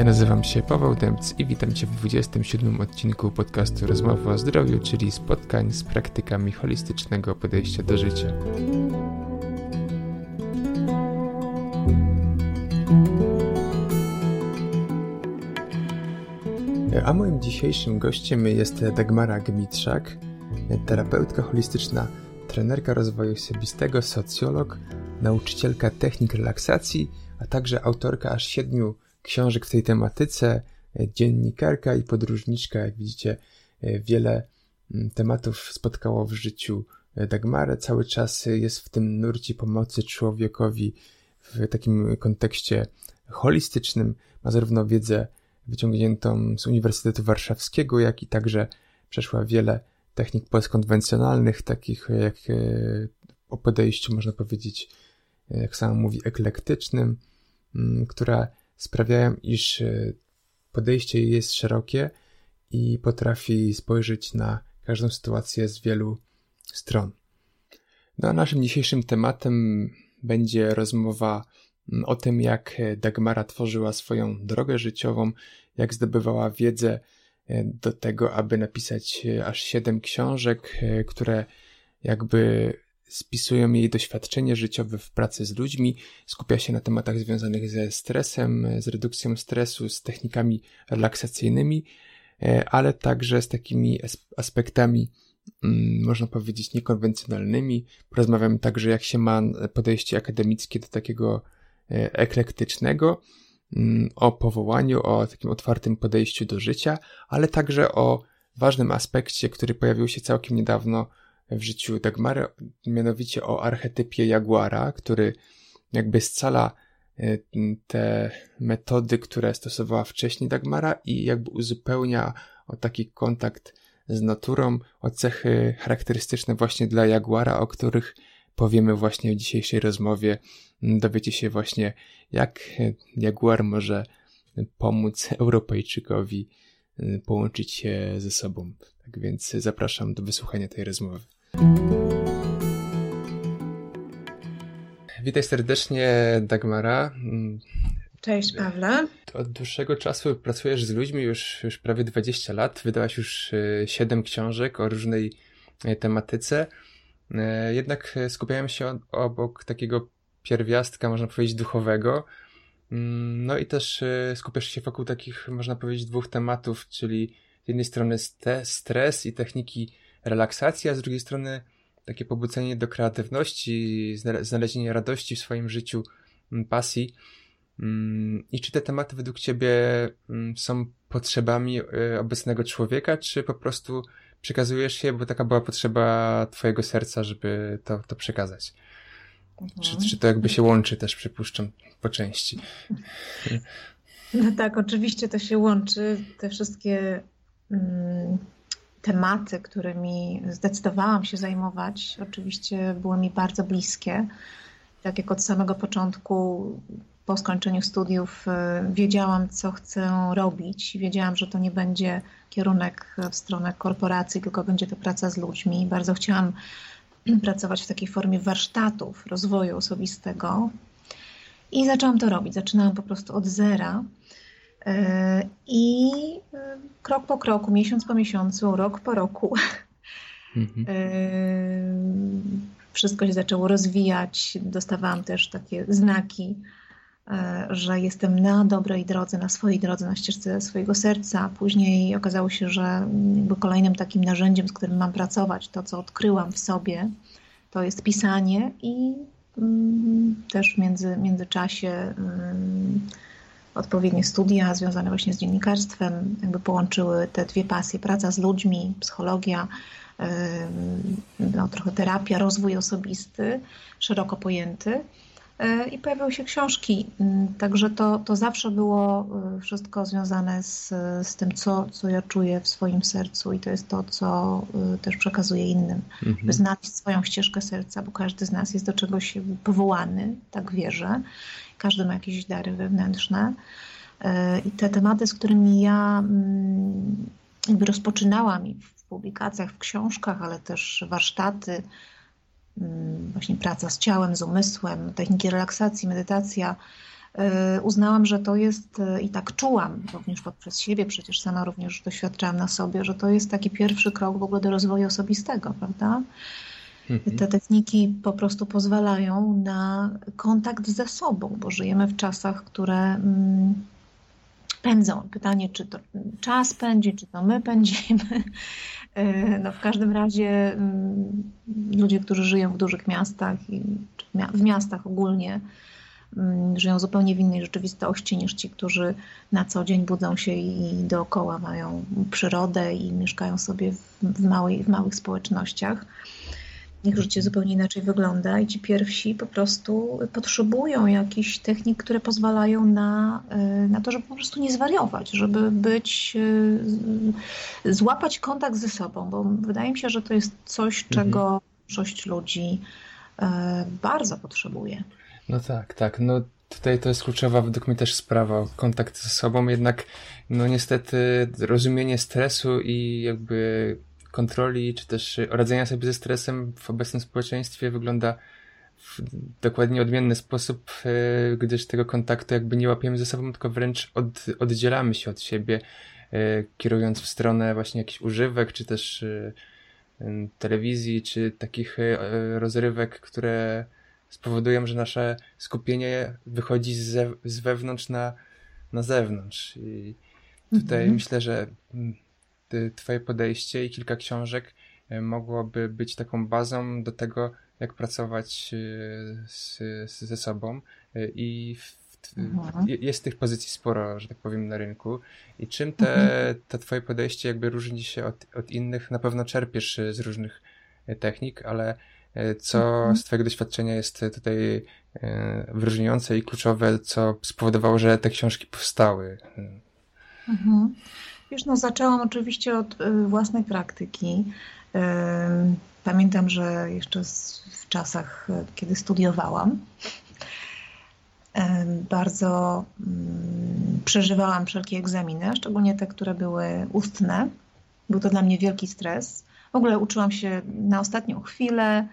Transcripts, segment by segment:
Ja nazywam się Paweł Dębc i witam Cię w 27 odcinku podcastu Rozmowy o Zdrowiu, czyli spotkań z praktykami holistycznego podejścia do życia. A moim dzisiejszym gościem jest Dagmara Gmitrzak, terapeutka holistyczna, trenerka rozwoju osobistego, socjolog, nauczycielka technik relaksacji, a także autorka aż siedmiu książek w tej tematyce, dziennikarka i podróżniczka. Jak widzicie, wiele mm, tematów spotkało w życiu Dagmarę. Cały czas jest w tym nurcie pomocy człowiekowi w takim kontekście holistycznym. Ma zarówno wiedzę wyciągniętą z Uniwersytetu Warszawskiego, jak i także przeszła wiele technik postkonwencjonalnych, takich jak e, o podejściu, można powiedzieć, jak sama mówi, eklektycznym, mm, które sprawiają, iż e, podejście jest szerokie i potrafi spojrzeć na każdą sytuację z wielu stron. No a naszym dzisiejszym tematem będzie rozmowa mm, o tym, jak Dagmara tworzyła swoją drogę życiową, jak zdobywała wiedzę e, do tego, aby napisać e, aż siedem książek, które jakby spisują jej doświadczenie życiowe w pracy z ludźmi, skupia się na tematach związanych ze stresem, z redukcją stresu, z technikami relaksacyjnymi, e, ale także z takimi aspektami, mm, można powiedzieć, niekonwencjonalnymi. Porozmawiamy także, jak się ma podejście akademickie do takiego e, eklektycznego, mm, o powołaniu, o takim otwartym podejściu do życia, ale także o ważnym aspekcie, który pojawił się całkiem niedawno w życiu Dagmary, mianowicie o archetypie Jaguara, który jakby scala e, te metody, które stosowała wcześniej Dagmara i jakby uzupełnia o taki kontakt z naturą, o cechy charakterystyczne właśnie dla Jaguara, o których powiemy właśnie w dzisiejszej rozmowie. Dowiecie się właśnie, jak Jaguar może pomóc Europejczykowi e, połączyć się ze sobą. Tak więc zapraszam do wysłuchania tej rozmowy. Witaj serdecznie, Dagmara. Cześć, Pawle. Od dłuższego czasu pracujesz z ludźmi, już, już prawie 20 lat. Wydałaś już 7 e, książek o różnej e, tematyce. E, jednak skupiałem się obok takiego pierwiastka, można powiedzieć, duchowego. Mm, no i też skupiasz się wokół takich, można powiedzieć, dwóch tematów, czyli z jednej strony stres i techniki relaksacji, a z drugiej strony takie pobudzenie do kreatywności, znalezienie radości w swoim życiu, mm, pasji. Mm, I czy te tematy według Ciebie mm, są potrzebami y, obecnego człowieka, czy po prostu przekazujesz się, bo taka była potrzeba Twojego serca, żeby to, to przekazać? Mhm. Czy, czy to jakby się łączy też, przypuszczam, po części? No tak, oczywiście to się łączy. Te wszystkie tematy, którymi zdecydowałam się zajmować, oczywiście były mi bardzo bliskie. Tak jak od samego początku, po skończeniu studiów, y, wiedziałam, co chcę robić. Wiedziałam, że to nie będzie kierunek w stronę korporacji, tylko będzie to praca z ludźmi. Bardzo chciałam pracować w takiej formie warsztatów rozwoju osobistego. I zaczęłam to robić. Zaczynałam po prostu od zera. E, I e, krok po kroku, miesiąc po miesiącu, rok po roku, mhm. E, wszystko się zaczęło rozwijać. Dostawałam też takie znaki, że jestem na dobrej drodze, na swojej drodze, na ścieżce swojego serca. Później okazało się, że kolejnym takim narzędziem, z którym mam pracować, to co odkryłam w sobie, to jest pisanie i mm, też w między, międzyczasie mm, odpowiednie studia związane właśnie z dziennikarstwem, jakby połączyły te dwie pasje, praca z ludźmi, psychologia, no, trochę terapia, rozwój osobisty, szeroko pojęty. E, I pojawiły się książki, także to, to zawsze było e, wszystko związane z, z tym, co, co ja czuję w swoim sercu, i to jest to, co e, też przekazuję innym. Mhm. By znać swoją ścieżkę serca, bo każdy z nas jest do czegoś powołany, tak wierzę. Każdy ma jakieś dary wewnętrzne. E, I te tematy, z którymi ja mm, jakby rozpoczynałam w publikacjach, w książkach, ale też warsztaty, mm, właśnie praca z ciałem, z umysłem, techniki relaksacji, medytacja, uznałam, że to jest i tak czułam również poprzez siebie, przecież sama również doświadczałam na sobie, że to jest taki pierwszy krok w ogóle do rozwoju osobistego, prawda? Mhm. Te techniki po prostu pozwalają na kontakt ze sobą, bo żyjemy w czasach, które mm, pędzą. Pytanie, czy to czas pędzi, czy to my pędzimy. E, no w każdym razie mm, ludzie, którzy żyją w dużych miastach i w miastach ogólnie, mm, żyją zupełnie w innej rzeczywistości niż ci, którzy na co dzień budzą się i dookoła mają przyrodę i mieszkają sobie w, małej, w małych społecznościach ich życie zupełnie inaczej wygląda i ci pierwsi po prostu potrzebują jakichś technik, które pozwalają na, y, na to, żeby po prostu nie zwariować, żeby być, y, złapać kontakt ze sobą, bo wydaje mi się, że to jest coś, mhm. czego większość ludzi y, bardzo potrzebuje. No tak, tak. No tutaj to jest kluczowa według mnie też sprawa, kontakt ze sobą, jednak no niestety rozumienie stresu i jakby kontroli, czy też radzenia sobie ze stresem w obecnym społeczeństwie wygląda w dokładnie odmienny sposób, e, gdyż tego kontaktu jakby nie łapiemy ze sobą, tylko wręcz od, oddzielamy się od siebie, e, kierując w stronę właśnie jakichś używek, czy też e, telewizji, czy takich rozrywek, które spowodują, że nasze skupienie wychodzi z, z wewnątrz na, na zewnątrz. I tutaj mhm. myślę, że Twoje podejście i kilka książek e, mogłoby być taką bazą do tego, jak pracować e, z, ze sobą e, i w, mhm. jest tych pozycji sporo, że tak powiem, na rynku. I czym te, mhm. to twoje podejście jakby różni się od, od innych? Na pewno czerpiesz z różnych technik, ale co mhm. z twojego doświadczenia jest tutaj wyróżniające i kluczowe, co spowodowało, że te książki powstały? Mhm. Wiesz, no zaczęłam oczywiście od y, własnej praktyki. Pamiętam, że jeszcze w czasach, y, kiedy studiowałam, bardzo przeżywałam wszelkie egzaminy, szczególnie te, które były ustne. Był to dla mnie wielki stres. W ogóle uczyłam się na ostatnią chwilę.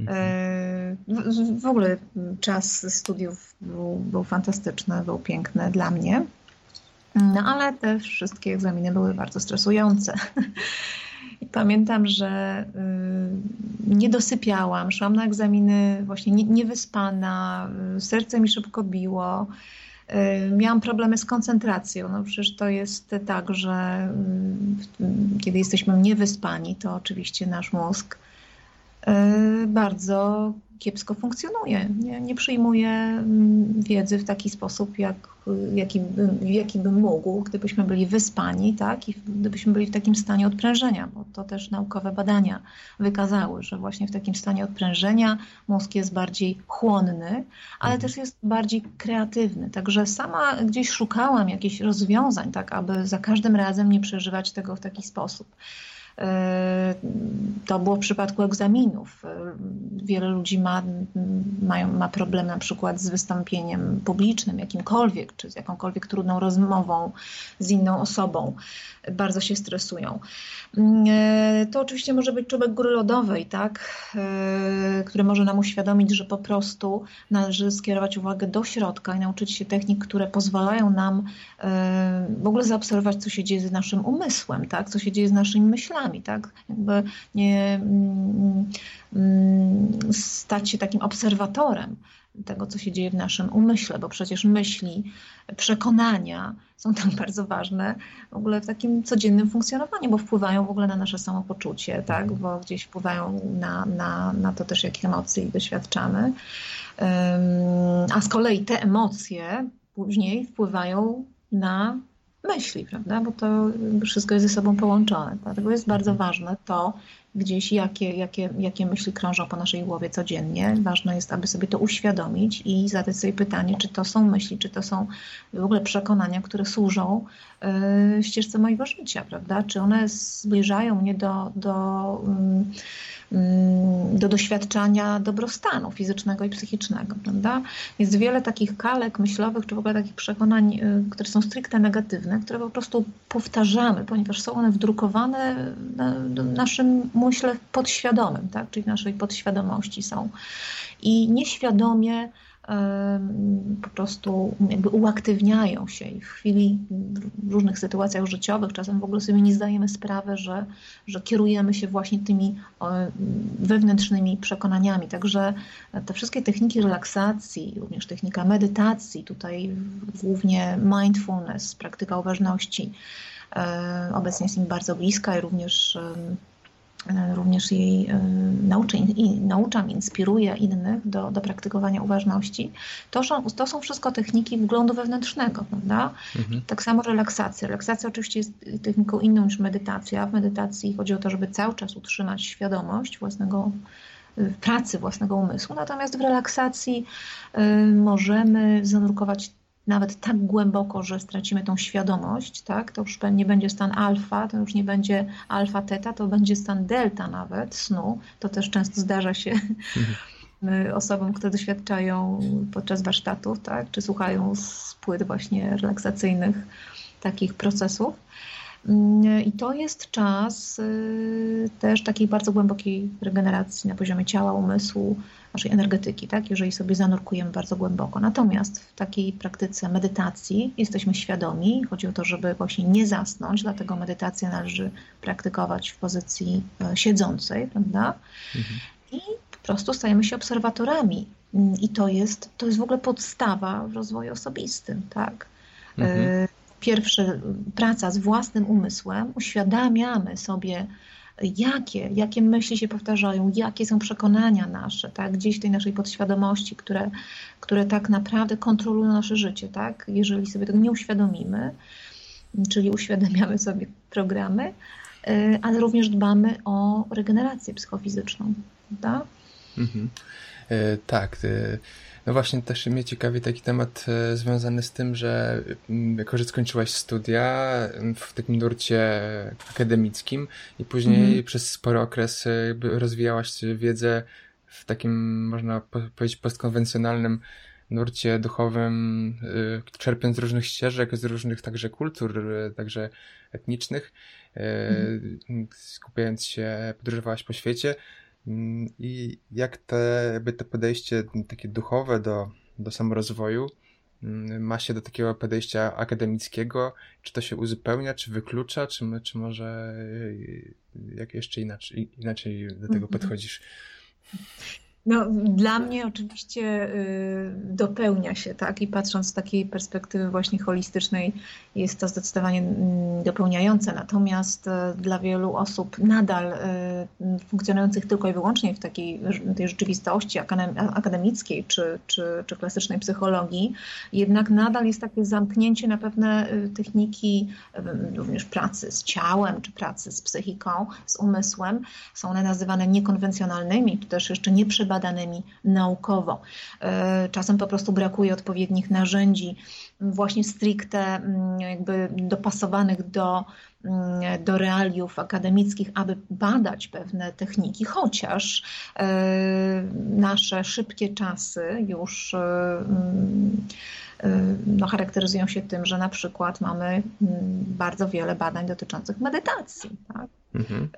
Mhm. W ogóle czas studiów był, był fantastyczny, był piękny dla mnie. No ale te wszystkie egzaminy były bardzo stresujące. I pamiętam, że y, nie dosypiałam, szłam na egzaminy właśnie niewyspana, nie y, serce mi szybko biło. Y, miałam problemy z koncentracją. No przecież to jest tak, że kiedy jesteśmy niewyspani, to oczywiście nasz mózg bardzo kiepsko funkcjonuje. Nie, nie przyjmuje mm, wiedzy w taki sposób, jak, jaki, jaki bym mógł, gdybyśmy byli wyspani, tak? I gdybyśmy byli w takim stanie odprężenia, bo to też naukowe badania wykazały, że właśnie w takim stanie odprężenia mózg jest bardziej chłonny, ale mhm. też jest bardziej kreatywny. Także sama gdzieś szukałam jakichś rozwiązań, tak, aby za każdym razem nie przeżywać tego w taki sposób. E, to było w przypadku egzaminów. E, wiele ludzi ma, mają, ma problem na przykład z wystąpieniem publicznym, jakimkolwiek, czy z jakąkolwiek trudną rozmową z inną osobą. Bardzo się stresują. E, to oczywiście może być czubek góry lodowej, tak? który może nam uświadomić, że po prostu należy skierować uwagę do środka i nauczyć się technik, które pozwalają nam w ogóle zaobserwować, co się dzieje z naszym umysłem, tak? co się dzieje z naszymi myślami tak? Jakby nie mm, mm, stać się takim obserwatorem tego, co się dzieje w naszym umyśle, bo przecież myśli, przekonania są tak bardzo ważne w ogóle w takim codziennym funkcjonowaniu, bo wpływają w ogóle na nasze samopoczucie, tak? bo gdzieś wpływają na, na, na to też, jakich emocji doświadczamy. A z kolei te emocje później wpływają na myśli, prawda? Bo to wszystko jest ze sobą połączone. Dlatego jest bardzo mhm. ważne to, gdzieś jakie, jakie, jakie myśli krążą po naszej głowie codziennie. Ważne jest, aby sobie to uświadomić i zadać sobie pytanie, czy to są myśli, czy to są w ogóle przekonania, które służą yy, ścieżce mojego życia, prawda? Czy one zbliżają mnie do, do Mm, do doświadczania dobrostanu fizycznego i psychicznego. Prawda? Jest wiele takich kalek myślowych, czy w ogóle takich przekonań, y, które są stricte negatywne, które po prostu powtarzamy, ponieważ są one wdrukowane w naszym myśle podświadomym, tak? czyli w naszej podświadomości są. I nieświadomie po prostu jakby uaktywniają się i w chwili, w różnych sytuacjach życiowych, czasem w ogóle sobie nie zdajemy sprawy, że, że kierujemy się właśnie tymi wewnętrznymi przekonaniami. Także te wszystkie techniki relaksacji, również technika medytacji, tutaj głównie mindfulness, praktyka uważności, e, obecnie jest im bardzo bliska i również również jej e, nauczę, nauczam, inspiruję innych do, do praktykowania uważności, to są, to są wszystko techniki wglądu wewnętrznego, prawda? Mhm. Tak samo relaksacja. Relaksacja oczywiście jest techniką inną niż medytacja. W medytacji chodzi o to, żeby cały czas utrzymać świadomość własnego e, pracy własnego umysłu. Natomiast w relaksacji możemy zanurkować nawet tak głęboko, że stracimy tą świadomość, tak? to już nie będzie stan alfa, to już nie będzie alfa teta, to będzie stan delta nawet snu. To też często zdarza się mhm. osobom, które doświadczają podczas warsztatów, tak? czy słuchają z płyt właśnie relaksacyjnych takich procesów. I to jest czas y, też takiej bardzo głębokiej regeneracji na poziomie ciała, umysłu, naszej energetyki, tak? jeżeli sobie zanurkujemy bardzo głęboko. Natomiast w takiej praktyce medytacji jesteśmy świadomi. Chodzi o to, żeby właśnie nie zasnąć, dlatego medytację należy praktykować w pozycji e, siedzącej, prawda? Mhm. I po prostu stajemy się obserwatorami. I to jest, to jest w ogóle podstawa w rozwoju osobistym, tak? E, mhm. Pierwsze, praca z własnym umysłem, uświadamiamy sobie, jakie, jakie myśli się powtarzają, jakie są przekonania nasze, tak, gdzieś w tej naszej podświadomości, które, które tak naprawdę kontrolują nasze życie, tak, jeżeli sobie tego nie uświadomimy, czyli uświadamiamy sobie programy, y, ale również dbamy o regenerację psychofizyczną, prawda? Mhm. E, tak, e, no właśnie też mnie ciekawi taki temat e, związany z tym, że mm, jako, że skończyłaś studia mm, w takim nurcie akademickim i później mhm. przez spory okres rozwijałaś wiedzę w takim, można powiedzieć, postkonwencjonalnym nurcie duchowym, czerpiąc z różnych ścieżek, z różnych także kultur, także etnicznych, mhm. skupiając się, podróżowałaś po świecie. Mm, I jak te, jakby to podejście takie duchowe do, do samorozwoju mm, ma się do takiego podejścia akademickiego? Czy to się uzupełnia, czy wyklucza, czy, czy może y, jak jeszcze inaczej, inaczej do tego mhm. podchodzisz? No, dla mnie oczywiście y, dopełnia się, tak, i patrząc z takiej perspektywy właśnie holistycznej, jest to zdecydowanie mm, dopełniające. Natomiast y, dla wielu osób nadal y, funkcjonujących tylko i wyłącznie w takiej tej rzeczywistości akademickiej czy, czy, czy klasycznej psychologii, jednak nadal jest takie zamknięcie na pewne techniki również pracy z ciałem, czy pracy z psychiką, z umysłem. Są one nazywane niekonwencjonalnymi, czy też jeszcze nie badanymi naukowo. E, czasem po prostu brakuje odpowiednich narzędzi, właśnie stricte mm, jakby dopasowanych do, mm, do realiów akademickich, aby badać pewne techniki, chociaż e, nasze szybkie czasy już e, mm, no, charakteryzują się tym, że na przykład mamy bardzo wiele badań dotyczących medytacji. Tak? Mhm.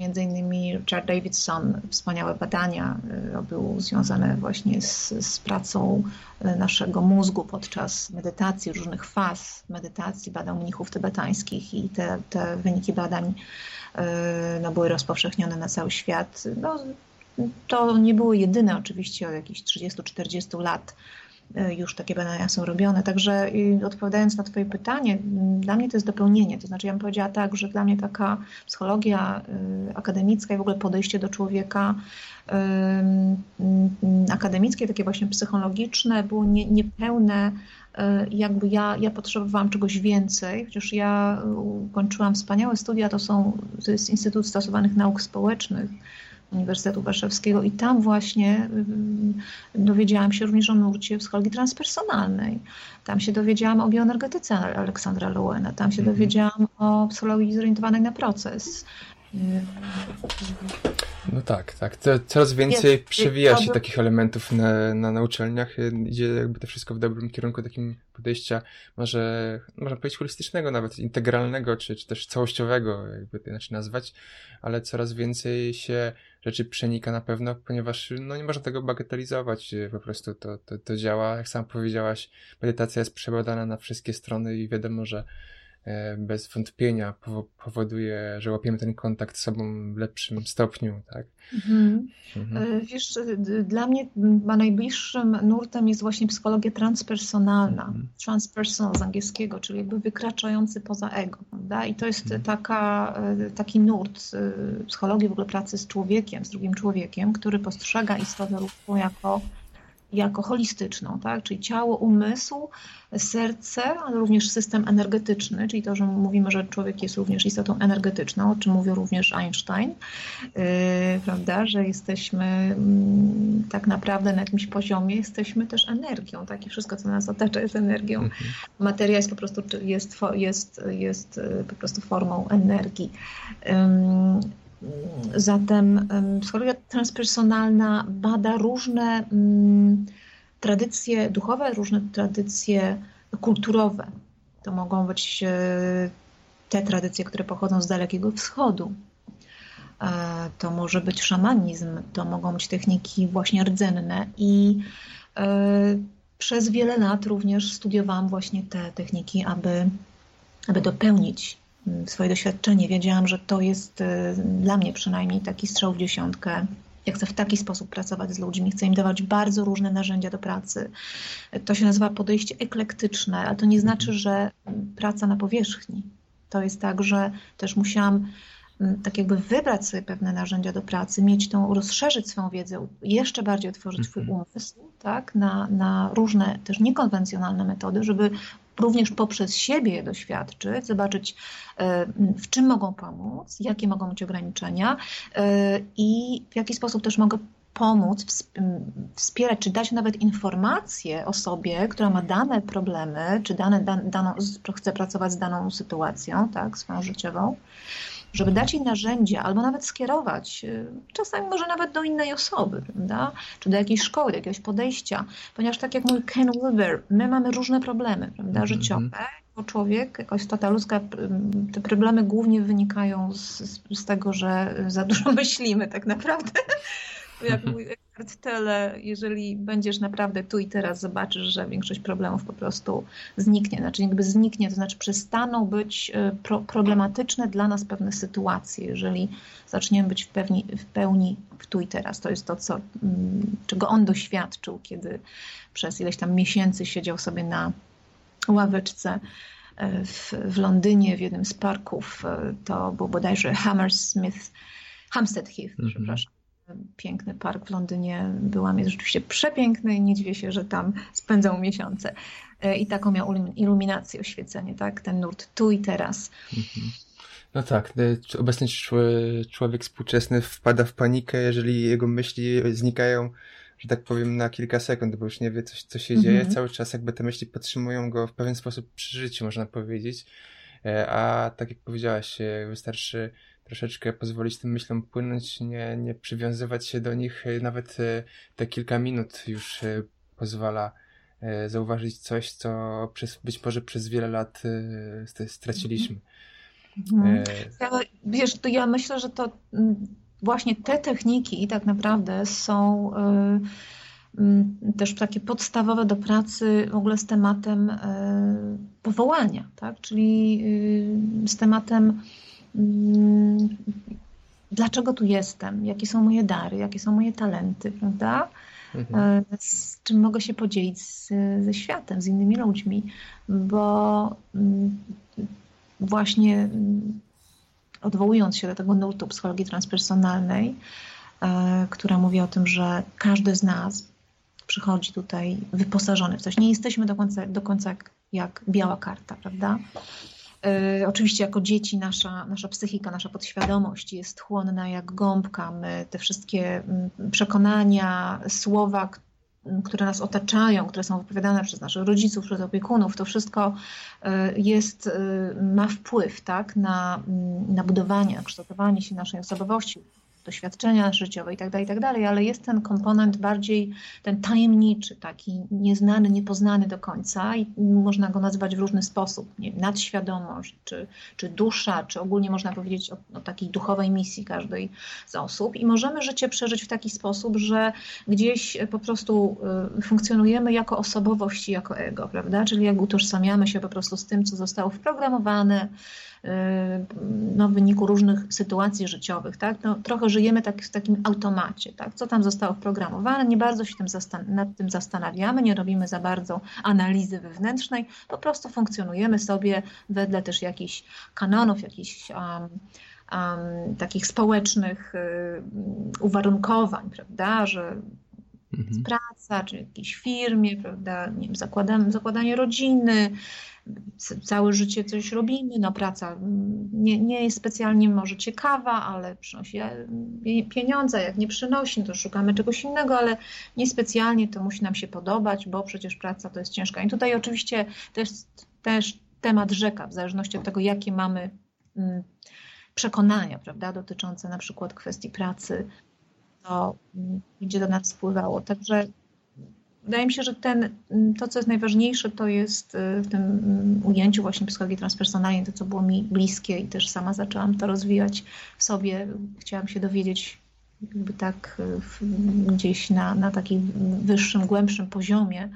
Między innymi Richard Davidson wspaniałe badania robił związane właśnie z, z pracą y, naszego mózgu podczas medytacji, różnych faz medytacji, badał mnichów tybetańskich i te, te wyniki badań y, no, były rozpowszechnione na cały świat. No, to nie było jedyne oczywiście od jakichś 30-40 lat E, już takie badania są robione. Także odpowiadając na Twoje pytanie, dla mnie to jest dopełnienie. To znaczy, ja bym powiedziała tak, że dla mnie taka psychologia e, akademicka i w ogóle podejście do człowieka akademickie, takie właśnie psychologiczne, było nie, niepełne. Jakby ja, ja potrzebowałam czegoś więcej, chociaż ja kończyłam wspaniałe studia, to są, to jest Instytut Stosowanych Nauk Społecznych Uniwersytetu Warszawskiego i tam właśnie dowiedziałam się również o nurcie psychologii transpersonalnej. Tam się dowiedziałam o bioenergetyce Aleksandra Lowena, tam się mhm. dowiedziałam o psychologii zorientowanej na proces. No tak, tak. Coraz więcej jest, przewija się takich elementów na, na, na uczelniach. Idzie jakby to wszystko w dobrym kierunku takim podejścia, może można powiedzieć holistycznego, nawet integralnego, czy, czy też całościowego, jakby to inaczej nazwać, ale coraz więcej się rzeczy przenika na pewno, ponieważ no, nie można tego bagatelizować, po prostu to, to, to działa. Jak sam powiedziałaś, medytacja jest przebadana na wszystkie strony i wiadomo, że bez wątpienia powoduje, że łapiemy ten kontakt z sobą w lepszym stopniu, tak? Mhm. Mhm. E, wiesz, dla mnie najbliższym nurtem jest właśnie psychologia transpersonalna, mhm. transpersonal z angielskiego, czyli jakby wykraczający poza ego, prawda? I to jest mhm. taka, e, taki nurt psychologii w ogóle pracy z człowiekiem, z drugim człowiekiem, który postrzega istotę ludzką jako jako holistyczną, tak? czyli ciało, umysł, serce, ale również system energetyczny, czyli to, że mówimy, że człowiek jest również istotą energetyczną, o czym mówił również Einstein, yy, prawda, że jesteśmy yy, tak naprawdę na jakimś poziomie, jesteśmy też energią, tak? i wszystko, co nas otacza jest energią. Mhm. Materia jest po prostu, jest, jest, jest y, po prostu formą energii. Yy, Zatem psychologia transpersonalna bada różne tradycje duchowe, różne tradycje kulturowe. To mogą być e, te tradycje, które pochodzą z Dalekiego Wschodu. E, to może być szamanizm, to mogą być techniki właśnie rdzenne i e, przez wiele lat również studiowałam właśnie te techniki, aby, aby dopełnić swoje doświadczenie. Wiedziałam, że to jest e, dla mnie przynajmniej taki strzał w dziesiątkę. Ja chcę w taki sposób pracować z ludźmi, chcę im dawać bardzo różne narzędzia do pracy. To się nazywa podejście eklektyczne, ale to nie znaczy, że praca na powierzchni. To jest tak, że też musiałam tak jakby wybrać sobie pewne narzędzia do pracy, mieć tą, rozszerzyć swoją wiedzę, jeszcze bardziej otworzyć swój mhm. umysł tak, na, na różne też niekonwencjonalne metody, żeby również poprzez siebie je doświadczyć, zobaczyć e, w czym mogą pomóc, jakie mogą być ograniczenia e, i w jaki sposób też mogę pomóc, wspierać, czy dać nawet informację osobie, która ma dane problemy, czy dane, dan, chce pracować z daną sytuacją, tak, swoją życiową, żeby dać jej narzędzia albo nawet skierować, y, czasami może nawet do innej osoby, prawda? czy do jakiejś szkoły, do jakiegoś podejścia, ponieważ tak jak mówi Ken Wilber, my mamy różne problemy prawda? Mhm. życiowe, jako człowiek, jako istota ludzka, te problemy głównie wynikają z, z tego, że za dużo myślimy tak naprawdę. Jak mój tyle, jeżeli będziesz naprawdę tu i teraz, zobaczysz, że większość problemów po prostu zniknie. Znaczy, jakby zniknie, to znaczy przestaną być e, pro problematyczne dla nas pewne sytuacje, jeżeli zaczniemy być w, pewni, w pełni w tu i teraz. To jest to, co, mm, czego on doświadczył, kiedy przez ileś tam miesięcy siedział sobie na ławeczce e, w, w Londynie, w jednym z parków. E, to był bodajże Hammersmith, Hampstead Heath, mm -hmm. przepraszam piękny park w Londynie. Byłam, jest rzeczywiście przepiękny i nie dziwię się, że tam spędzał miesiące. E, I taką miał iluminację, oświecenie, tak? Ten nurt tu i teraz. Mhm. No tak, e, obecny człowiek współczesny wpada w panikę, jeżeli jego myśli znikają, że tak powiem, na kilka sekund, bo już nie wie, co, co się dzieje. Mhm. Cały czas jakby te myśli podtrzymują go w pewien sposób przy życiu, można powiedzieć. E, a tak jak powiedziałaś, wystarczy troszeczkę pozwolić tym myślom płynąć, nie, nie przywiązywać się do nich. E, nawet e, te kilka minut już e, pozwala zauważyć coś, co przez, być może przez wiele lat straciliśmy. Mhm. Ja, wiesz, to ja myślę, że to mm, właśnie te techniki tak naprawdę są mm, też takie podstawowe do pracy w ogóle z tematem powołania, tak? czyli z tematem dlaczego tu jestem, jakie są moje dary, jakie są moje talenty, prawda? Mhm. E, z czym mogę się podzielić z, ze światem, z innymi ludźmi, bo mm, właśnie mm, odwołując się do tego nurtu psychologii transpersonalnej, e, która mówi o tym, że każdy z nas przychodzi tutaj wyposażony w coś. Nie jesteśmy do końca, do końca jak biała karta, prawda? E, oczywiście jako dzieci nasza, nasza psychika, nasza podświadomość jest chłonna jak gąbka. My te wszystkie mm, przekonania, słowa, które nas otaczają, które są wypowiadane przez naszych rodziców, przez opiekunów, to wszystko e, jest, e, ma wpływ tak, na, mm, na budowanie, kształtowanie się naszej osobowości. Doświadczenia życiowe itd., tak itd., tak ale jest ten komponent bardziej ten tajemniczy, taki nieznany, niepoznany do końca i można go nazwać w różny sposób, nie wiem, nadświadomość, czy, czy dusza, czy ogólnie można powiedzieć o, o takiej duchowej misji każdej z osób i możemy życie przeżyć w taki sposób, że gdzieś po prostu y, funkcjonujemy jako osobowość jako ego, prawda, czyli jak utożsamiamy się po prostu z tym, co zostało wprogramowane, no, w wyniku różnych sytuacji życiowych. Tak? No, trochę żyjemy tak, w takim automacie. Tak? Co tam zostało wprogramowane, nie bardzo się tym nad tym zastanawiamy, nie robimy za bardzo analizy wewnętrznej, po prostu funkcjonujemy sobie wedle też jakichś kanonów, jakichś um, um, takich społecznych um, uwarunkowań, prawda, że mhm. praca, czy jakiejś firmie, prawda, nie wiem, zakładam, zakładanie rodziny, całe życie coś robimy, no praca nie, nie jest specjalnie może ciekawa, ale przynosi e, pieniądze, jak nie przynosi, to szukamy czegoś innego, ale niespecjalnie to musi nam się podobać, bo przecież praca to jest ciężka. I tutaj oczywiście jest też temat rzeka, w zależności od tego, jakie mamy mm, przekonania, prawda, dotyczące na przykład kwestii pracy, to mm, będzie do nas wpływało. Także wydaje mi się, że ten, to, co jest najważniejsze, to jest y, w tym mm, ujęciu właśnie psychologii transpersonalnej, to, co było mi bliskie i też sama zaczęłam to rozwijać w sobie. Chciałam się dowiedzieć jakby tak y, gdzieś na, na takim wyższym, głębszym poziomie,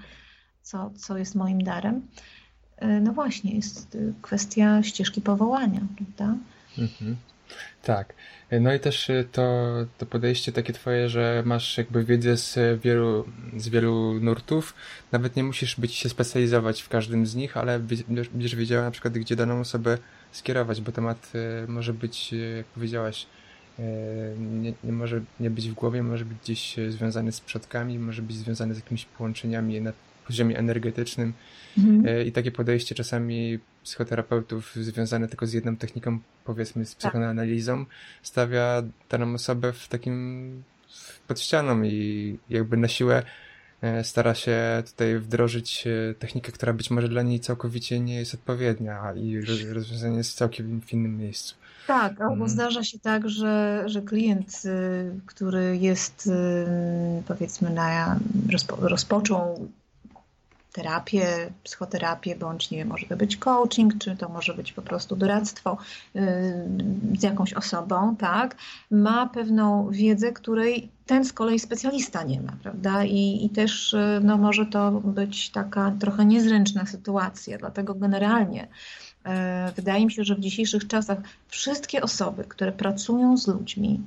co, co jest moim darem. Y, no właśnie, jest kwestia ścieżki powołania, prawda? Mhm. Tak. No i też y, to, to podejście takie twoje, że masz jakby wiedzę z wielu, z wielu nurtów. Nawet nie musisz być się specjalizować w każdym z nich, ale będziesz wiedziała na przykład, gdzie daną osobę skierować, bo temat y, może być, y, jak powiedziałaś, nie, nie może nie być w głowie, może być gdzieś związany z przodkami, może być związany z jakimiś połączeniami poziomie energetycznym. Mhm. I takie podejście czasami psychoterapeutów związane tylko z jedną techniką, powiedzmy z tak. psychoanalizą, stawia daną osobę w takim pod ścianą i jakby na siłę e, stara się tutaj wdrożyć e, technikę, która być może dla niej całkowicie nie jest odpowiednia i rozwiązanie jest całkiem w innym miejscu. Tak, albo hmm. zdarza się tak, że, że klient, y, który jest y, powiedzmy na, rozpo, rozpoczął terapię, psychoterapię, bądź nie wiem, może to być coaching, czy to może być po prostu doradztwo yy, z jakąś osobą, tak, ma pewną wiedzę, której ten z kolei specjalista nie ma, prawda? I, i też yy, no, może to być taka trochę niezręczna sytuacja, dlatego generalnie yy, wydaje mi się, że w dzisiejszych czasach wszystkie osoby, które pracują z ludźmi,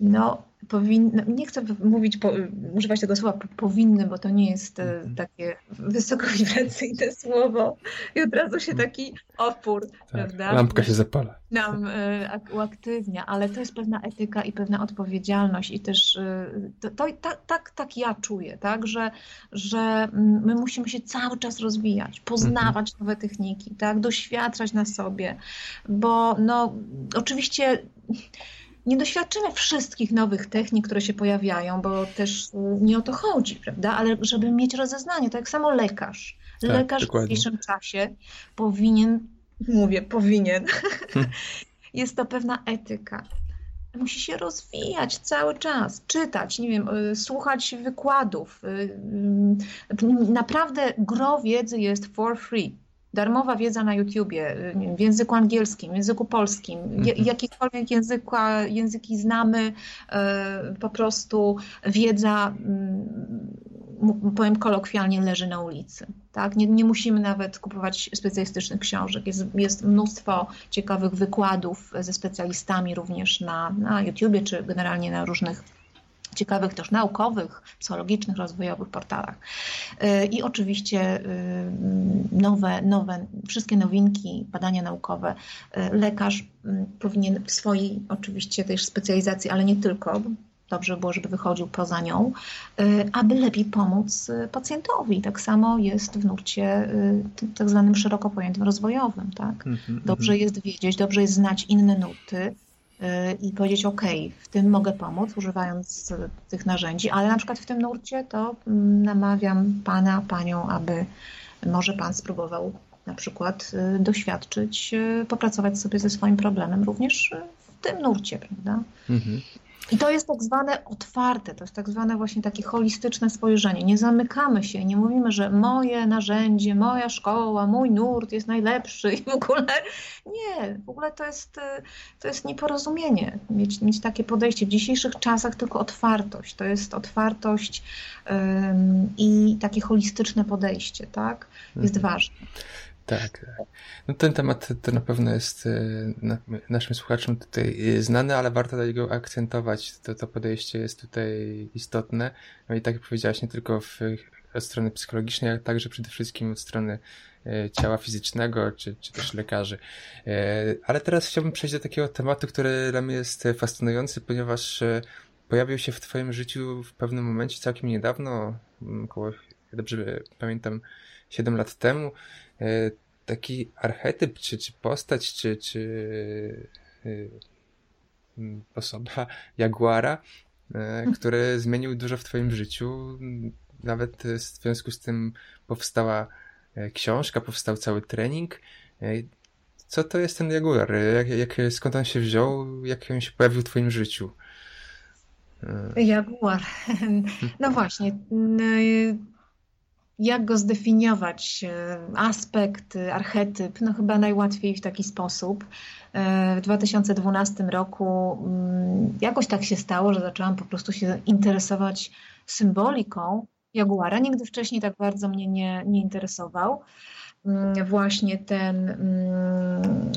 no, powinny, nie chcę mówić, po, używać tego słowa powinny, bo to nie jest mhm. takie wysokowibracyjne słowo i od razu się taki opór, tak, prawda? Lampka się zapala. Nam e, uaktywnia, ale to jest pewna etyka i pewna odpowiedzialność i też e, to, to tak, tak, tak ja czuję, tak, że, że my musimy się cały czas rozwijać, poznawać mhm. nowe techniki, tak, doświadczać na sobie, bo no oczywiście nie doświadczymy wszystkich nowych technik, które się pojawiają, bo też y, nie o to chodzi, prawda? Ale żeby mieć rozeznanie, tak samo lekarz. Tak, lekarz dokładnie. w dzisiejszym czasie powinien, mówię, powinien, hmm. jest to pewna etyka. Musi się rozwijać cały czas, czytać, nie wiem, y, słuchać wykładów. Y, naprawdę gro wiedzy jest for free darmowa wiedza na YouTubie, w języku angielskim, w języku polskim, mhm. jakiekolwiek języka, języki znamy, e, po prostu wiedza, mm, powiem kolokwialnie, leży na ulicy. Tak? Nie, nie musimy nawet kupować specjalistycznych książek. Jest, jest mnóstwo ciekawych wykładów ze specjalistami również na, na YouTubie, czy generalnie na różnych ciekawych też naukowych, psychologicznych, rozwojowych portalach. Y, I oczywiście y, nowe, nowe, wszystkie nowinki, badania naukowe. Y, lekarz powinien w swojej oczywiście też specjalizacji, ale nie tylko, dobrze było, żeby wychodził poza nią, aby lepiej pomóc pacjentowi. Tak samo jest w nurcie tak zwanym szeroko pojętym rozwojowym. Tak? Mhm, mhm. Dobrze jest wiedzieć, dobrze jest znać inne nuty, i powiedzieć, OK, w tym mogę pomóc, używając tych narzędzi, ale na przykład w tym nurcie to mm, namawiam Pana, Panią, aby może Pan spróbował na przykład y, doświadczyć, popracować sobie ze swoim problemem również tym nurcie, prawda? Mhm. I to jest tak zwane otwarte, to jest tak zwane właśnie takie holistyczne spojrzenie. Nie zamykamy się, nie mówimy, że moje narzędzie, moja szkoła, mój nurt jest najlepszy i w ogóle nie, w ogóle to jest, to jest nieporozumienie mieć, mieć takie podejście. W dzisiejszych czasach tylko otwartość, to jest otwartość i takie holistyczne podejście, tak? Jest mhm. ważne. Tak. No ten temat to na pewno jest e, naszym słuchaczom tutaj e, znany, ale warto do niego akcentować. To, to podejście jest tutaj istotne. No i tak jak powiedziałaś, nie tylko w, od strony psychologicznej, ale także przede wszystkim od strony e, ciała fizycznego, czy, czy też lekarzy. Ale teraz chciałbym przejść do takiego tematu, który dla mnie jest fascynujący, ponieważ pojawił się w Twoim życiu w pewnym momencie całkiem niedawno, około, dobrze pamiętam, 7 lat temu, E, taki archetyp, czy, czy postać, czy, czy e, osoba Jaguara, e, mhm. który zmienił dużo w Twoim życiu. Nawet w związku z tym powstała książka, powstał cały trening. Co to jest ten Jaguar? Jak, jak, skąd on się wziął? Jak on się pojawił w Twoim życiu? Jaguar. No właśnie jak go zdefiniować? Aspekt, archetyp, no chyba najłatwiej w taki sposób. W 2012 roku mm, jakoś tak się stało, że zaczęłam po prostu się interesować symboliką Jaguara. Nigdy wcześniej tak bardzo mnie nie, nie interesował. Mm, właśnie ten, mm,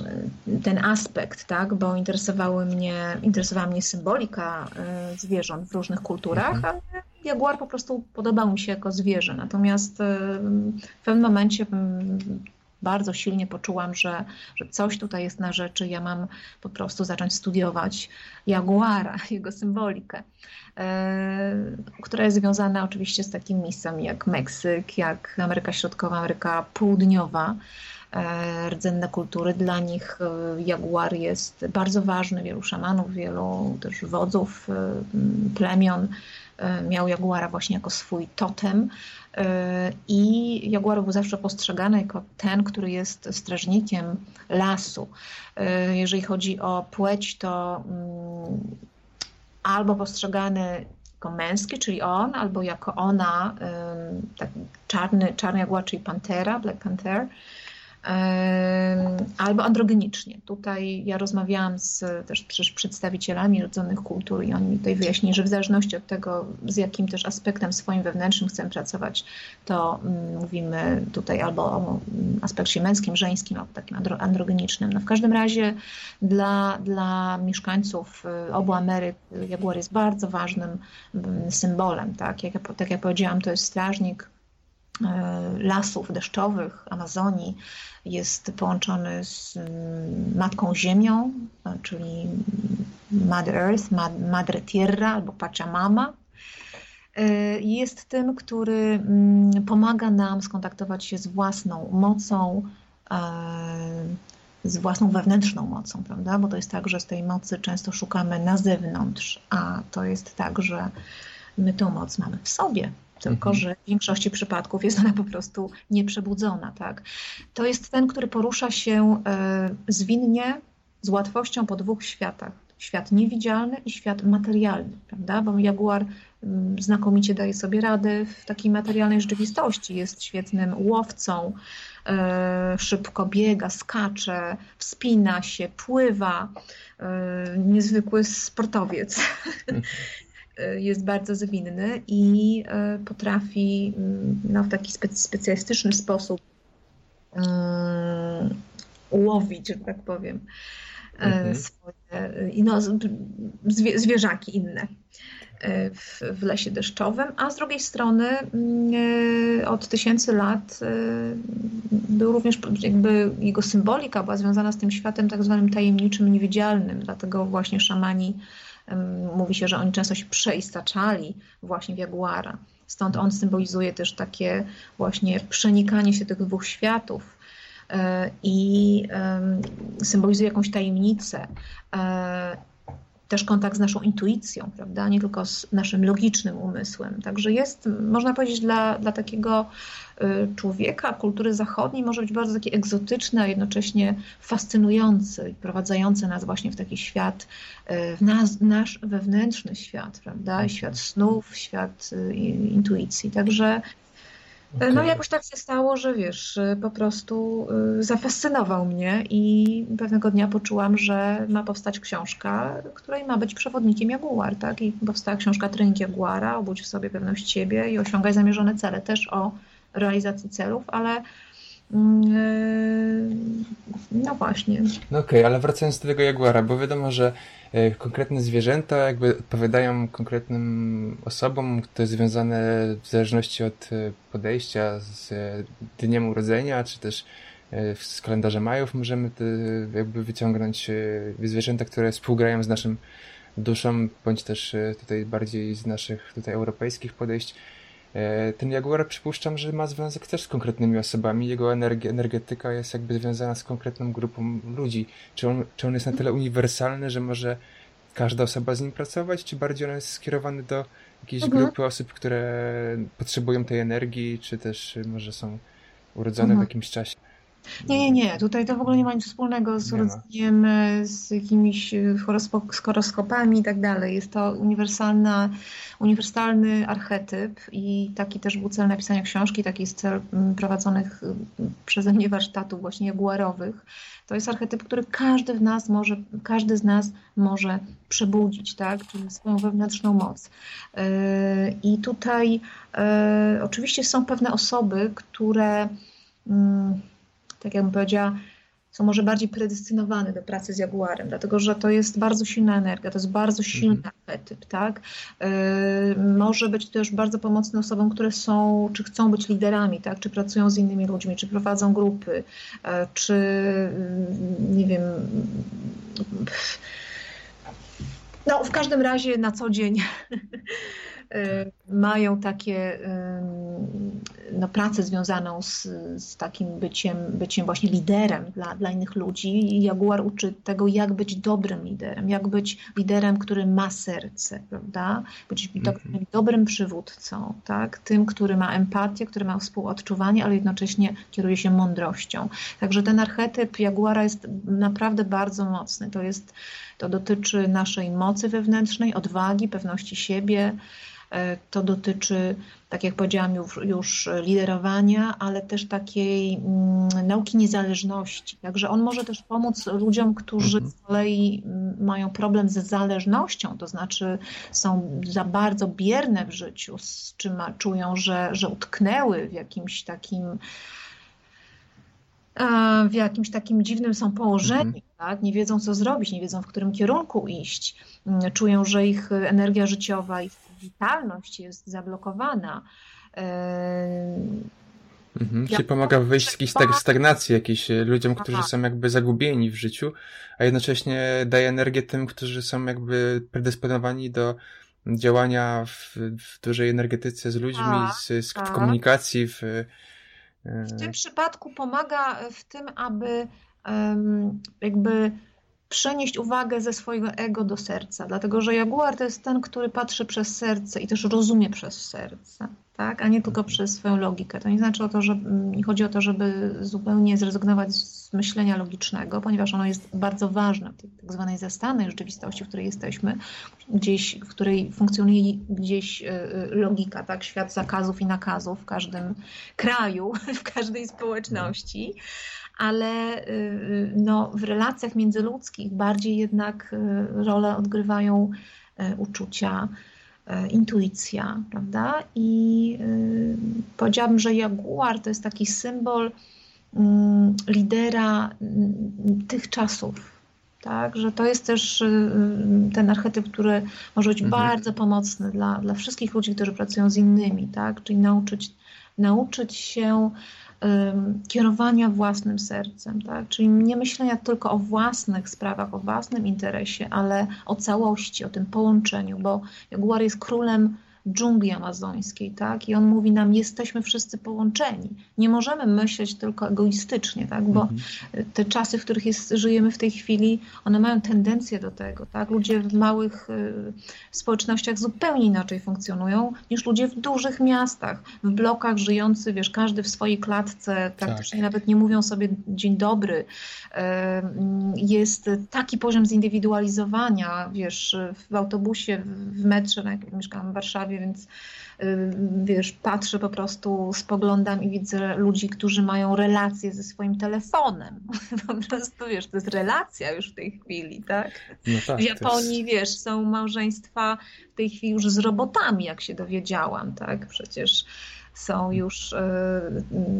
ten aspekt, tak, bo interesowały mnie, interesowała mnie symbolika e, zwierząt w różnych kulturach, mhm. ale jaguar po prostu podobał mi się jako zwierzę. Natomiast e, w pewnym momencie bardzo silnie poczułam, że, że coś tutaj jest na rzeczy. Ja mam po prostu zacząć studiować jaguara, jego symbolikę, e, która jest związana oczywiście z takimi miejscami jak Meksyk, jak Ameryka Środkowa, Ameryka Południowa e, rdzenne kultury. Dla nich jaguar jest bardzo ważny. Wielu szamanów, wielu też wodzów plemion miał jaguara właśnie jako swój totem. I jaguar był zawsze postrzegany jako ten, który jest strażnikiem lasu. Jeżeli chodzi o płeć, to mm, albo postrzegany jako męski, czyli on, albo jako ona, tak czarny, czarny jaguar, czyli pantera, Black Panther albo androgenicznie. Tutaj ja rozmawiałam z też przecież przedstawicielami rodzonych kultur i oni mi tutaj wyjaśnili, że w zależności od tego, z jakim też aspektem swoim wewnętrznym chcemy pracować, to mm, mówimy tutaj albo o aspekcie męskim, żeńskim, albo takim androgenicznym. No w każdym razie dla, dla mieszkańców y, obu Ameryk jaguar jest bardzo ważnym mm, symbolem. Tak jak, tak jak powiedziałam, to jest strażnik lasów deszczowych Amazonii jest połączony z mm, Matką Ziemią, e, czyli Mother Earth, Madre Tierra albo Pachamama. E, jest tym, który mm, pomaga nam skontaktować się z własną mocą, z własną wewnętrzną mocą, prawda? Bo to jest tak, że z tej mocy często szukamy na zewnątrz, a to jest tak, że my tą moc mamy w sobie, tylko mhm. że w większości przypadków jest ona po prostu nieprzebudzona. Tak? To jest ten, który porusza się e, zwinnie, z łatwością po dwóch światach. Świat niewidzialny i świat materialny, prawda? Bo jaguar mm, znakomicie daje sobie radę w takiej materialnej rzeczywistości. Jest świetnym łowcą, e, szybko biega, skacze, wspina się, pływa. E, niezwykły sportowiec. Y, jest bardzo zwinny i y, potrafi mm, no, w taki specjalistyczny sposób um, łowić, że tak powiem, y, mhm. swoje no, zwierzaki inne w, w lesie deszczowym, a z drugiej strony mm, od tysięcy lat był również jakby jego symbolika była związana z tym światem tak zwanym tajemniczym, niewidzialnym, dlatego właśnie szamani Mówi się, że oni często się przeistaczali właśnie w jaguara. Stąd on symbolizuje też takie właśnie przenikanie się tych dwóch światów e, i symbolizuje jakąś tajemnicę. Też kontakt z naszą intuicją, prawda? Nie tylko z naszym logicznym umysłem. Także jest, można powiedzieć, dla, dla takiego y, człowieka kultury zachodniej może być bardzo taki egzotyczny, a jednocześnie fascynujący i prowadzący nas właśnie w taki świat, y, w nas, nasz wewnętrzny świat, prawda? Świat snów, świat y, intuicji. Także Okay. No jakoś tak się stało, że wiesz, po prostu y, zafascynował mnie i pewnego dnia poczułam, że ma powstać książka, której ma być przewodnikiem Jaguar, tak? I powstała książka Trening Jaguara, obudź w sobie pewność siebie i osiągaj zamierzone cele, też o realizacji celów, ale y, no właśnie. No okej, okay, ale wracając do tego Jaguara, bo wiadomo, że E, konkretne zwierzęta jakby odpowiadają konkretnym osobom, to jest związane w zależności od e, podejścia z e, dniem urodzenia, czy też z kalendarza majów możemy jakby wyciągnąć zwierzęta, które współgrają z naszym duszą, bądź też tutaj bardziej z naszych tutaj europejskich podejść. Ten jaguar przypuszczam, że ma związek też z konkretnymi osobami. Jego energi energetyka jest jakby związana z konkretną grupą ludzi. Czy on, czy on jest na tyle uniwersalny, że może każda osoba z nim pracować, czy bardziej on jest skierowany do jakiejś mhm. grupy osób, które potrzebują tej energii, czy też może są urodzone mhm. w jakimś czasie? Nie, nie, nie. Tutaj to w ogóle nie ma nic wspólnego z urodzeniem, z jakimiś e, horoskopami i tak dalej. Jest to uniwersalna, uniwersalny archetyp i taki też był cel napisania książki, taki jest cel prowadzonych przeze mnie warsztatów właśnie jaguarowych. To jest archetyp, który każdy w nas może, każdy z nas może przebudzić, tak? czyli swoją wewnętrzną moc. E, I tutaj e, oczywiście są pewne osoby, które mm, tak jakbym powiedziała, są może bardziej predestynowane do pracy z jaguarem, dlatego że to jest bardzo silna energia, to jest bardzo silny mhm. archetyp, tak? Yy, może być też bardzo pomocny osobom, które są, czy chcą być liderami, tak? Czy pracują z innymi ludźmi, czy prowadzą grupy, yy, czy yy, nie wiem. No, w każdym razie na co dzień Y, mają takie no, pracę związaną z, z takim byciem, byciem właśnie liderem dla, dla innych ludzi. I Jaguar uczy tego, jak być dobrym liderem, jak być liderem, który ma serce, prawda? Być mm dobrym przywódcą, tak? Tym, który ma empatię, który ma współodczuwanie, ale jednocześnie kieruje się mądrością. Także ten archetyp Jaguara jest naprawdę bardzo mocny. To jest, to dotyczy naszej mocy wewnętrznej, odwagi, pewności siebie, to dotyczy, tak jak powiedziałam, już liderowania, ale też takiej mm, nauki niezależności. Także on może też pomóc ludziom, którzy mhm. z kolei mm, mają problem ze zależnością, to znaczy są za bardzo bierne w życiu, z czym czują, że, że utknęły w jakimś takim w jakimś takim dziwnym są położeniu, mhm. tak? nie wiedzą co zrobić, nie wiedzą w którym kierunku iść, mm, czują, że ich energia życiowa, ich witalność jest zablokowana. Mhm, czyli pomaga wyjść z jakiejś stagnacji jakiejś e, ludziom, którzy są jakby zagubieni w życiu, a jednocześnie daje energię tym, którzy są jakby predysponowani do działania w, w dużej energetyce z ludźmi, tak, z, z, w tak. komunikacji. W, e, w tym przypadku pomaga w tym, aby um, jakby przenieść uwagę ze swojego ego do serca, dlatego że jaguar to jest ten, który patrzy przez serce i też rozumie przez serce, tak? a nie tylko mhm. przez swoją logikę. To nie znaczy o to, że nie chodzi o to, żeby zupełnie zrezygnować z myślenia logicznego, ponieważ ono jest bardzo ważne w tej tak zwanej zastanej rzeczywistości, w której jesteśmy, gdzieś, w której funkcjonuje gdzieś e, e, logika, tak? świat zakazów i nakazów w każdym kraju, w każdej społeczności ale y, y, no, w relacjach międzyludzkich bardziej jednak y, rolę odgrywają uczucia, intuicja, prawda? I powiedziałabym, że jaguar to jest taki symbol mm, lidera mm, tych czasów, tak, że to jest też ten archetyp, który może być mhm. bardzo pomocny dla, dla wszystkich ludzi, którzy pracują z innymi, tak, czyli nauczyć, nauczyć się kierowania własnym sercem, tak? czyli nie myślenia tylko o własnych sprawach, o własnym interesie, ale o całości, o tym połączeniu, bo Jaguar jest królem dżungli amazońskiej, tak? I on mówi nam, jesteśmy wszyscy połączeni. Nie możemy myśleć tylko egoistycznie, tak? Bo mhm. te czasy, w których jest, żyjemy w tej chwili, one mają tendencję do tego, tak? Ludzie w małych y, społecznościach zupełnie inaczej funkcjonują niż ludzie w dużych miastach, w blokach żyjący, wiesz, każdy w swojej klatce, praktycznie tak. nawet nie mówią sobie dzień dobry. Jest taki poziom zindywidualizowania, wiesz, w autobusie, w metrze, jak mieszkam w Warszawie, więc wiesz, patrzę po prostu, spoglądam i widzę ludzi, którzy mają relacje ze swoim telefonem. Po prostu, wiesz, to jest relacja już w tej chwili, tak? No tak w Japonii, jest... wiesz, są małżeństwa w tej chwili już z robotami, jak się dowiedziałam, tak? Przecież są już, y,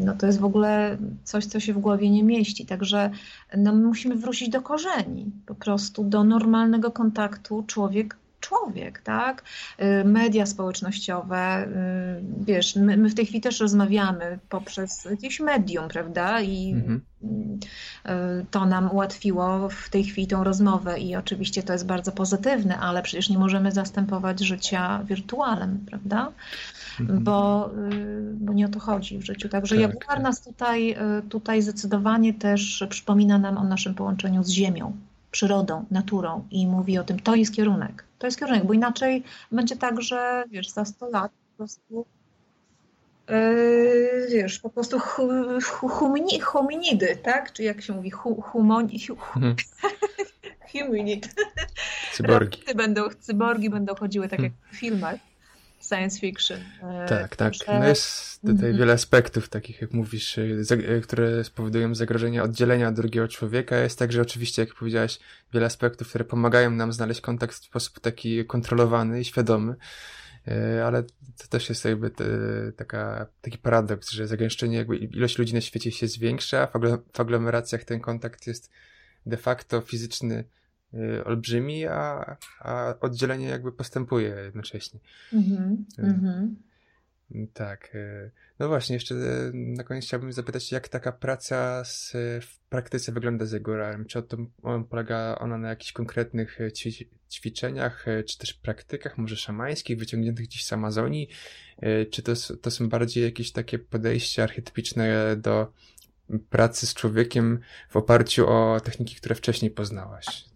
no to jest w ogóle coś, co się w głowie nie mieści. Także no, musimy wrócić do korzeni, po prostu do normalnego kontaktu człowiek człowiek, tak? Y, media społecznościowe, y, wiesz, my, my, w tej chwili też rozmawiamy poprzez jakieś medium, prawda? I mhm. to nam ułatwiło w tej chwili tą rozmowę i oczywiście to jest bardzo pozytywne, ale przecież nie możemy zastępować życia wirtualem, prawda? Mhm. bo, y, bo nie o to chodzi w życiu. Także tak, Jaguar tak. nas tutaj, y, tutaj zdecydowanie też przypomina nam o naszym połączeniu z ziemią, przyrodą, naturą i mówi o tym, to jest kierunek. To jest kierunek, bo inaczej będzie tak, że wiesz, za 100 lat po prostu Yy, wiesz, po prostu hu, hu, humini, hominidy, tak? Czy jak się mówi, hu, humoni, hu, hmm. Cyborgi. Będą, cyborgi będą chodziły tak hmm. jak w filmach science fiction. E, tak, tak. No jest tutaj -hmm. wiele aspektów takich, jak mówisz, e, e, które spowodują zagrożenie oddzielenia drugiego człowieka. Jest także oczywiście, jak powiedziałaś, wiele aspektów, które pomagają nam znaleźć kontakt w sposób taki kontrolowany i świadomy. Ale to też jest jakby te, taka, taki paradoks, że zagęszczenie, jakby ilość ludzi na świecie się zwiększa, w aglomeracjach ten kontakt jest de facto fizyczny olbrzymi, a, a oddzielenie jakby postępuje jednocześnie. Mm -hmm. Tak. Y, no właśnie, jeszcze na koniec chciałbym zapytać, jak taka praca z, w praktyce wygląda z Egorem? Czy to, on, polega ona na jakichś konkretnych ćwiczeniach, czy też praktykach, może szamańskich, wyciągniętych gdzieś z Amazonii? Czy to, to są bardziej jakieś takie podejścia archetypiczne do pracy z człowiekiem w oparciu o techniki, które wcześniej poznałaś?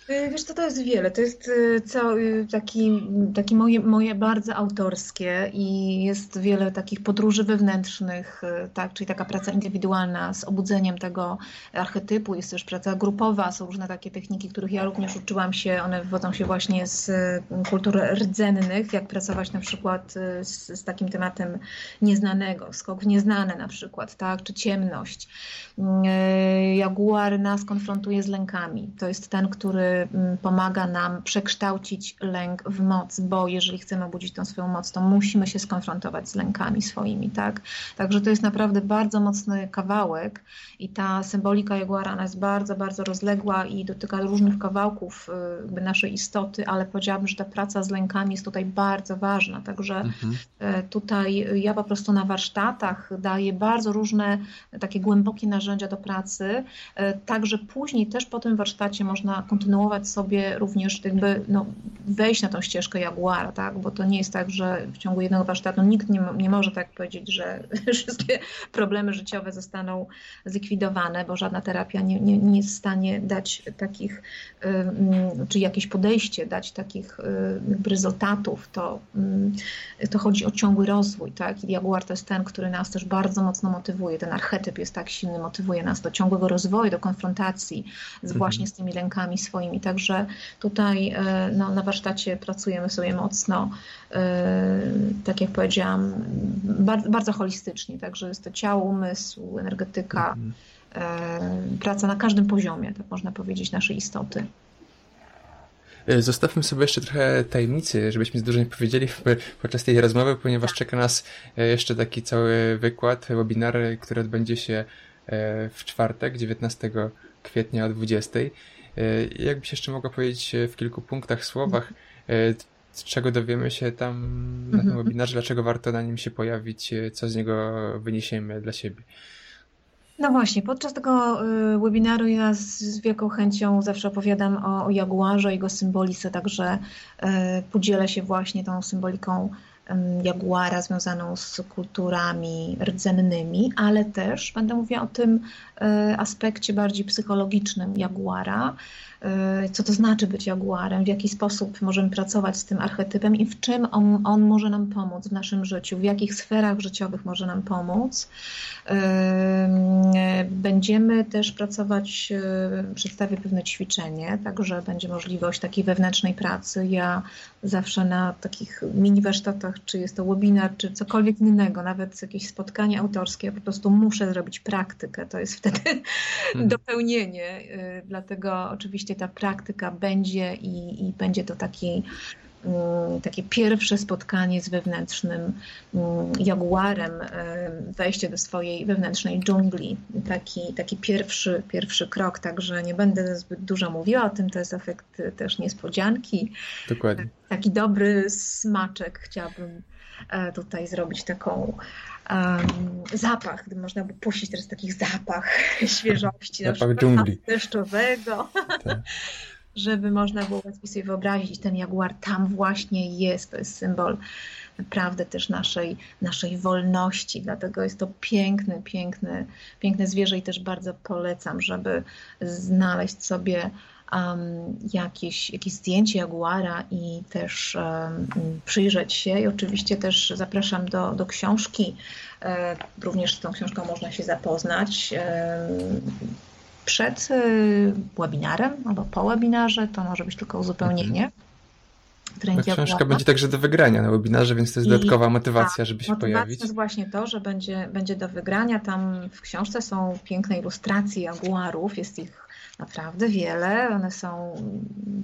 wiesz co, to jest wiele. To jest y, cały taki, taki moje, moje bardzo autorskie i jest wiele takich podróży wewnętrznych, y, tak, czyli taka praca indywidualna z obudzeniem tego archetypu. Jest też praca grupowa, są różne takie techniki, których ja również uczyłam się. One wywodzą się właśnie z kultur rdzennych, jak pracować na przykład z, z takim tematem nieznanego, skok w nieznane na przykład, tak, czy ciemność. Jaguar nas konfrontuje z lękami. To jest ten, który pomaga nam przekształcić lęk w moc, bo jeżeli chcemy obudzić tą swoją moc, to musimy się skonfrontować z lękami swoimi, tak? Także to jest naprawdę bardzo mocny kawałek i ta symbolika Jaguara jest bardzo, bardzo rozległa i dotyka różnych kawałków y, naszej istoty, ale powiedziałabym, że ta praca z lękami jest tutaj bardzo ważna, także mhm. E, tutaj ja po prostu na warsztatach daję bardzo różne takie głębokie narzędzia do pracy, e, także później też po tym warsztacie można kontynuować sobie również jakby no, wejść na tą ścieżkę Jaguara, tak? bo to nie jest tak, że w ciągu jednego warsztatu nikt nie, nie może tak powiedzieć, że wszystkie problemy życiowe zostaną zlikwidowane, bo żadna terapia nie, nie, nie jest w stanie dać takich, czy jakieś podejście dać takich rezultatów. To, to chodzi o ciągły rozwój. Tak? I Jaguar to jest ten, który nas też bardzo mocno motywuje. Ten archetyp jest tak silny, motywuje nas do ciągłego rozwoju, do konfrontacji z, mhm. właśnie z tymi lękami swoimi Także tutaj no, na warsztacie pracujemy sobie mocno, e, tak jak powiedziałam, bardzo, bardzo holistycznie. Także jest to ciało, umysł, energetyka, mhm. E, praca na każdym poziomie, tak można powiedzieć, naszej istoty. Zostawmy sobie jeszcze trochę tajemnicy, żebyśmy z dużo nie powiedzieli podczas tej rozmowy, ponieważ czeka nas jeszcze taki cały wykład, webinar, który odbędzie się w czwartek, 19 kwietnia o 20. E, jakbyś jeszcze mogła powiedzieć e, w kilku punktach, słowach, e, czego dowiemy się tam na tym mhm. webinarze, dlaczego warto na nim się pojawić, co z niego wyniesiemy dla siebie. No właśnie, podczas tego webinaru ja z wielką chęcią zawsze opowiadam o, o jaguarze, jego symbolice, także podzielę się właśnie tą symboliką jaguara związaną z kulturami rdzennymi, ale też będę mówiła o tym e, aspekcie bardziej psychologicznym jaguara, co to znaczy być jaguarem, w jaki sposób możemy pracować z tym archetypem i w czym on, on może nam pomóc w naszym życiu, w jakich sferach życiowych może nam pomóc. Będziemy też pracować, e, przedstawię pewne ćwiczenie, także będzie możliwość takiej wewnętrznej pracy. Ja zawsze na takich mini warsztatach, czy jest to webinar, czy cokolwiek innego, nawet jakieś spotkanie autorskie, ja po prostu muszę zrobić praktykę. To jest wtedy hmm. dopełnienie. Y, dlatego oczywiście ta praktyka będzie i, i będzie to taki Mm, takie pierwsze spotkanie z wewnętrznym mm, jaguarem, wejście do swojej wewnętrznej dżungli. Taki, taki pierwszy, pierwszy krok, także nie będę zbyt dużo mówiła o tym, to jest efekt też niespodzianki. Dokładnie. Taki dobry smaczek chciałabym e, tutaj zrobić taką um, zapach, gdy można by puścić teraz takich zapach świeżości, zapach dżungli. deszczowego. Tak żeby można było łatwiej sobie wyobrazić, ten jaguar tam właśnie jest, to jest symbol naprawdę też naszej, naszej wolności, dlatego jest to piękny, piękny, piękne zwierzę i też bardzo polecam, żeby znaleźć sobie um, jakieś, jakieś zdjęcie jaguara i też um, przyjrzeć się i oczywiście też zapraszam do, do książki, e, również z tą książką można się zapoznać. E, przed y, webinarem albo po webinarze, to może być tylko uzupełnienie. Mhm. Ta książka będzie także do wygrania na webinarze, więc to jest I dodatkowa motywacja, tak, żeby się motywacja pojawić. To jest właśnie to, że będzie, będzie do wygrania. Tam w książce są piękne ilustracje jaguarów, jest ich naprawdę wiele. One są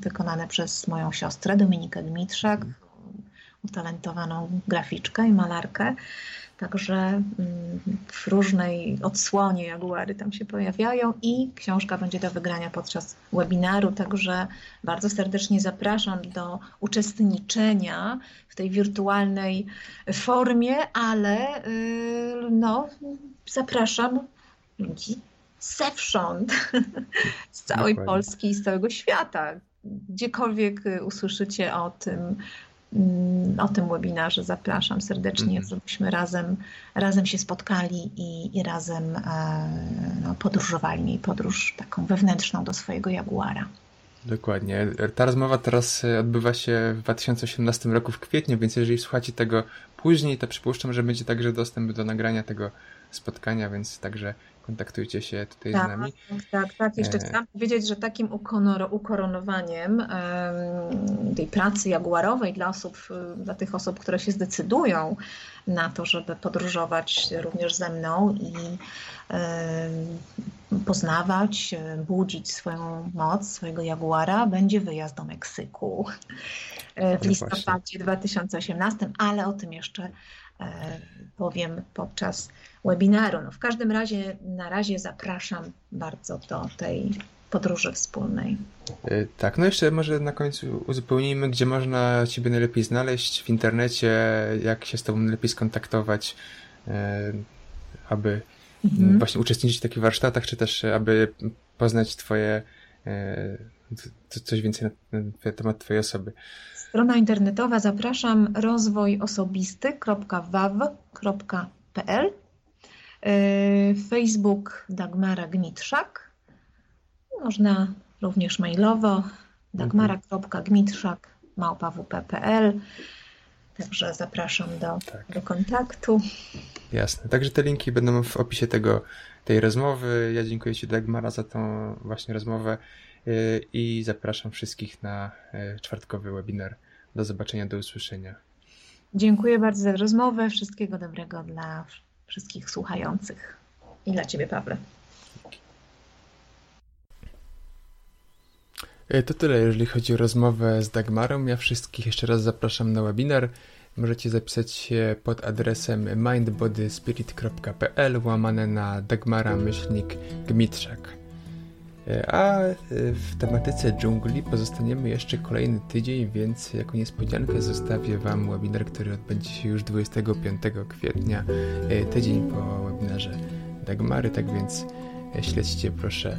wykonane przez moją siostrę Dominikę Dmitrzak, utalentowaną graficzkę i malarkę. Także mm, w różnej odsłonie jaguary tam się pojawiają i książka będzie do wygrania podczas webinaru, także bardzo serdecznie zapraszam do uczestniczenia w tej wirtualnej formie, ale y, no, zapraszam ludzi zewsząd, z całej Dokładnie. Polski i z całego świata. Gdziekolwiek usłyszycie o tym, Mm, o tym webinarze zapraszam serdecznie, mhm. żebyśmy razem, razem się spotkali i, i razem e, no, podróżowali, mieli podróż taką wewnętrzną do swojego Jaguara. Dokładnie. Ta rozmowa teraz e, odbywa się w 2018 roku w kwietniu, więc jeżeli słuchacie tego później, to przypuszczam, że będzie także dostęp do nagrania tego spotkania, więc także kontaktujcie się tutaj tak, z nami. Tak, tak. Jeszcze e... chciałam powiedzieć, że takim ukoronowaniem tej pracy jaguarowej dla osób, dla tych osób, które się zdecydują na to, żeby podróżować również ze mną i poznawać, budzić swoją moc, swojego jaguara, będzie wyjazd do Meksyku e, w no listopadzie 2018, ale o tym jeszcze e, powiem podczas webinaru. No w każdym razie na razie zapraszam bardzo do tej podróży wspólnej. E, tak, no jeszcze może na końcu uzupełnijmy, gdzie można Ciebie najlepiej znaleźć w internecie, jak się z Tobą najlepiej skontaktować, e, aby mhm. właśnie uczestniczyć w takich warsztatach, czy też aby poznać Twoje e, coś więcej na temat Twojej osoby. Strona internetowa zapraszam rozwojosobisty.waw.pl Facebook Dagmara Gmitrzak. Można również mailowo dagmara.gmitrzak małpawp.pl Także zapraszam do, tak. do kontaktu. Jasne. Także te linki będą w opisie tego, tej rozmowy. Ja dziękuję Ci Dagmara za tą właśnie rozmowę e, i zapraszam wszystkich na e, czwartkowy webinar. Do zobaczenia, do usłyszenia. Dziękuję bardzo za rozmowę. Wszystkiego dobrego dla wszystkich słuchających. I dla Ciebie, Pawle. E, to tyle, jeżeli chodzi o rozmowę z Dagmarą. Ja wszystkich jeszcze raz zapraszam na webinar. Możecie zapisać się pod adresem mindbodyspirit.pl łamane na Dagmara-Gmitrzak. E, a e, w tematyce dżungli pozostaniemy jeszcze kolejny tydzień, więc jako niespodziankę zostawię Wam webinar, który odbędzie się już 25 kwietnia, e, tydzień po webinarze Dagmary, tak więc śledźcie proszę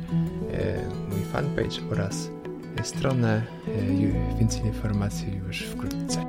mój fanpage oraz stronę. Więcej informacji już wkrótce.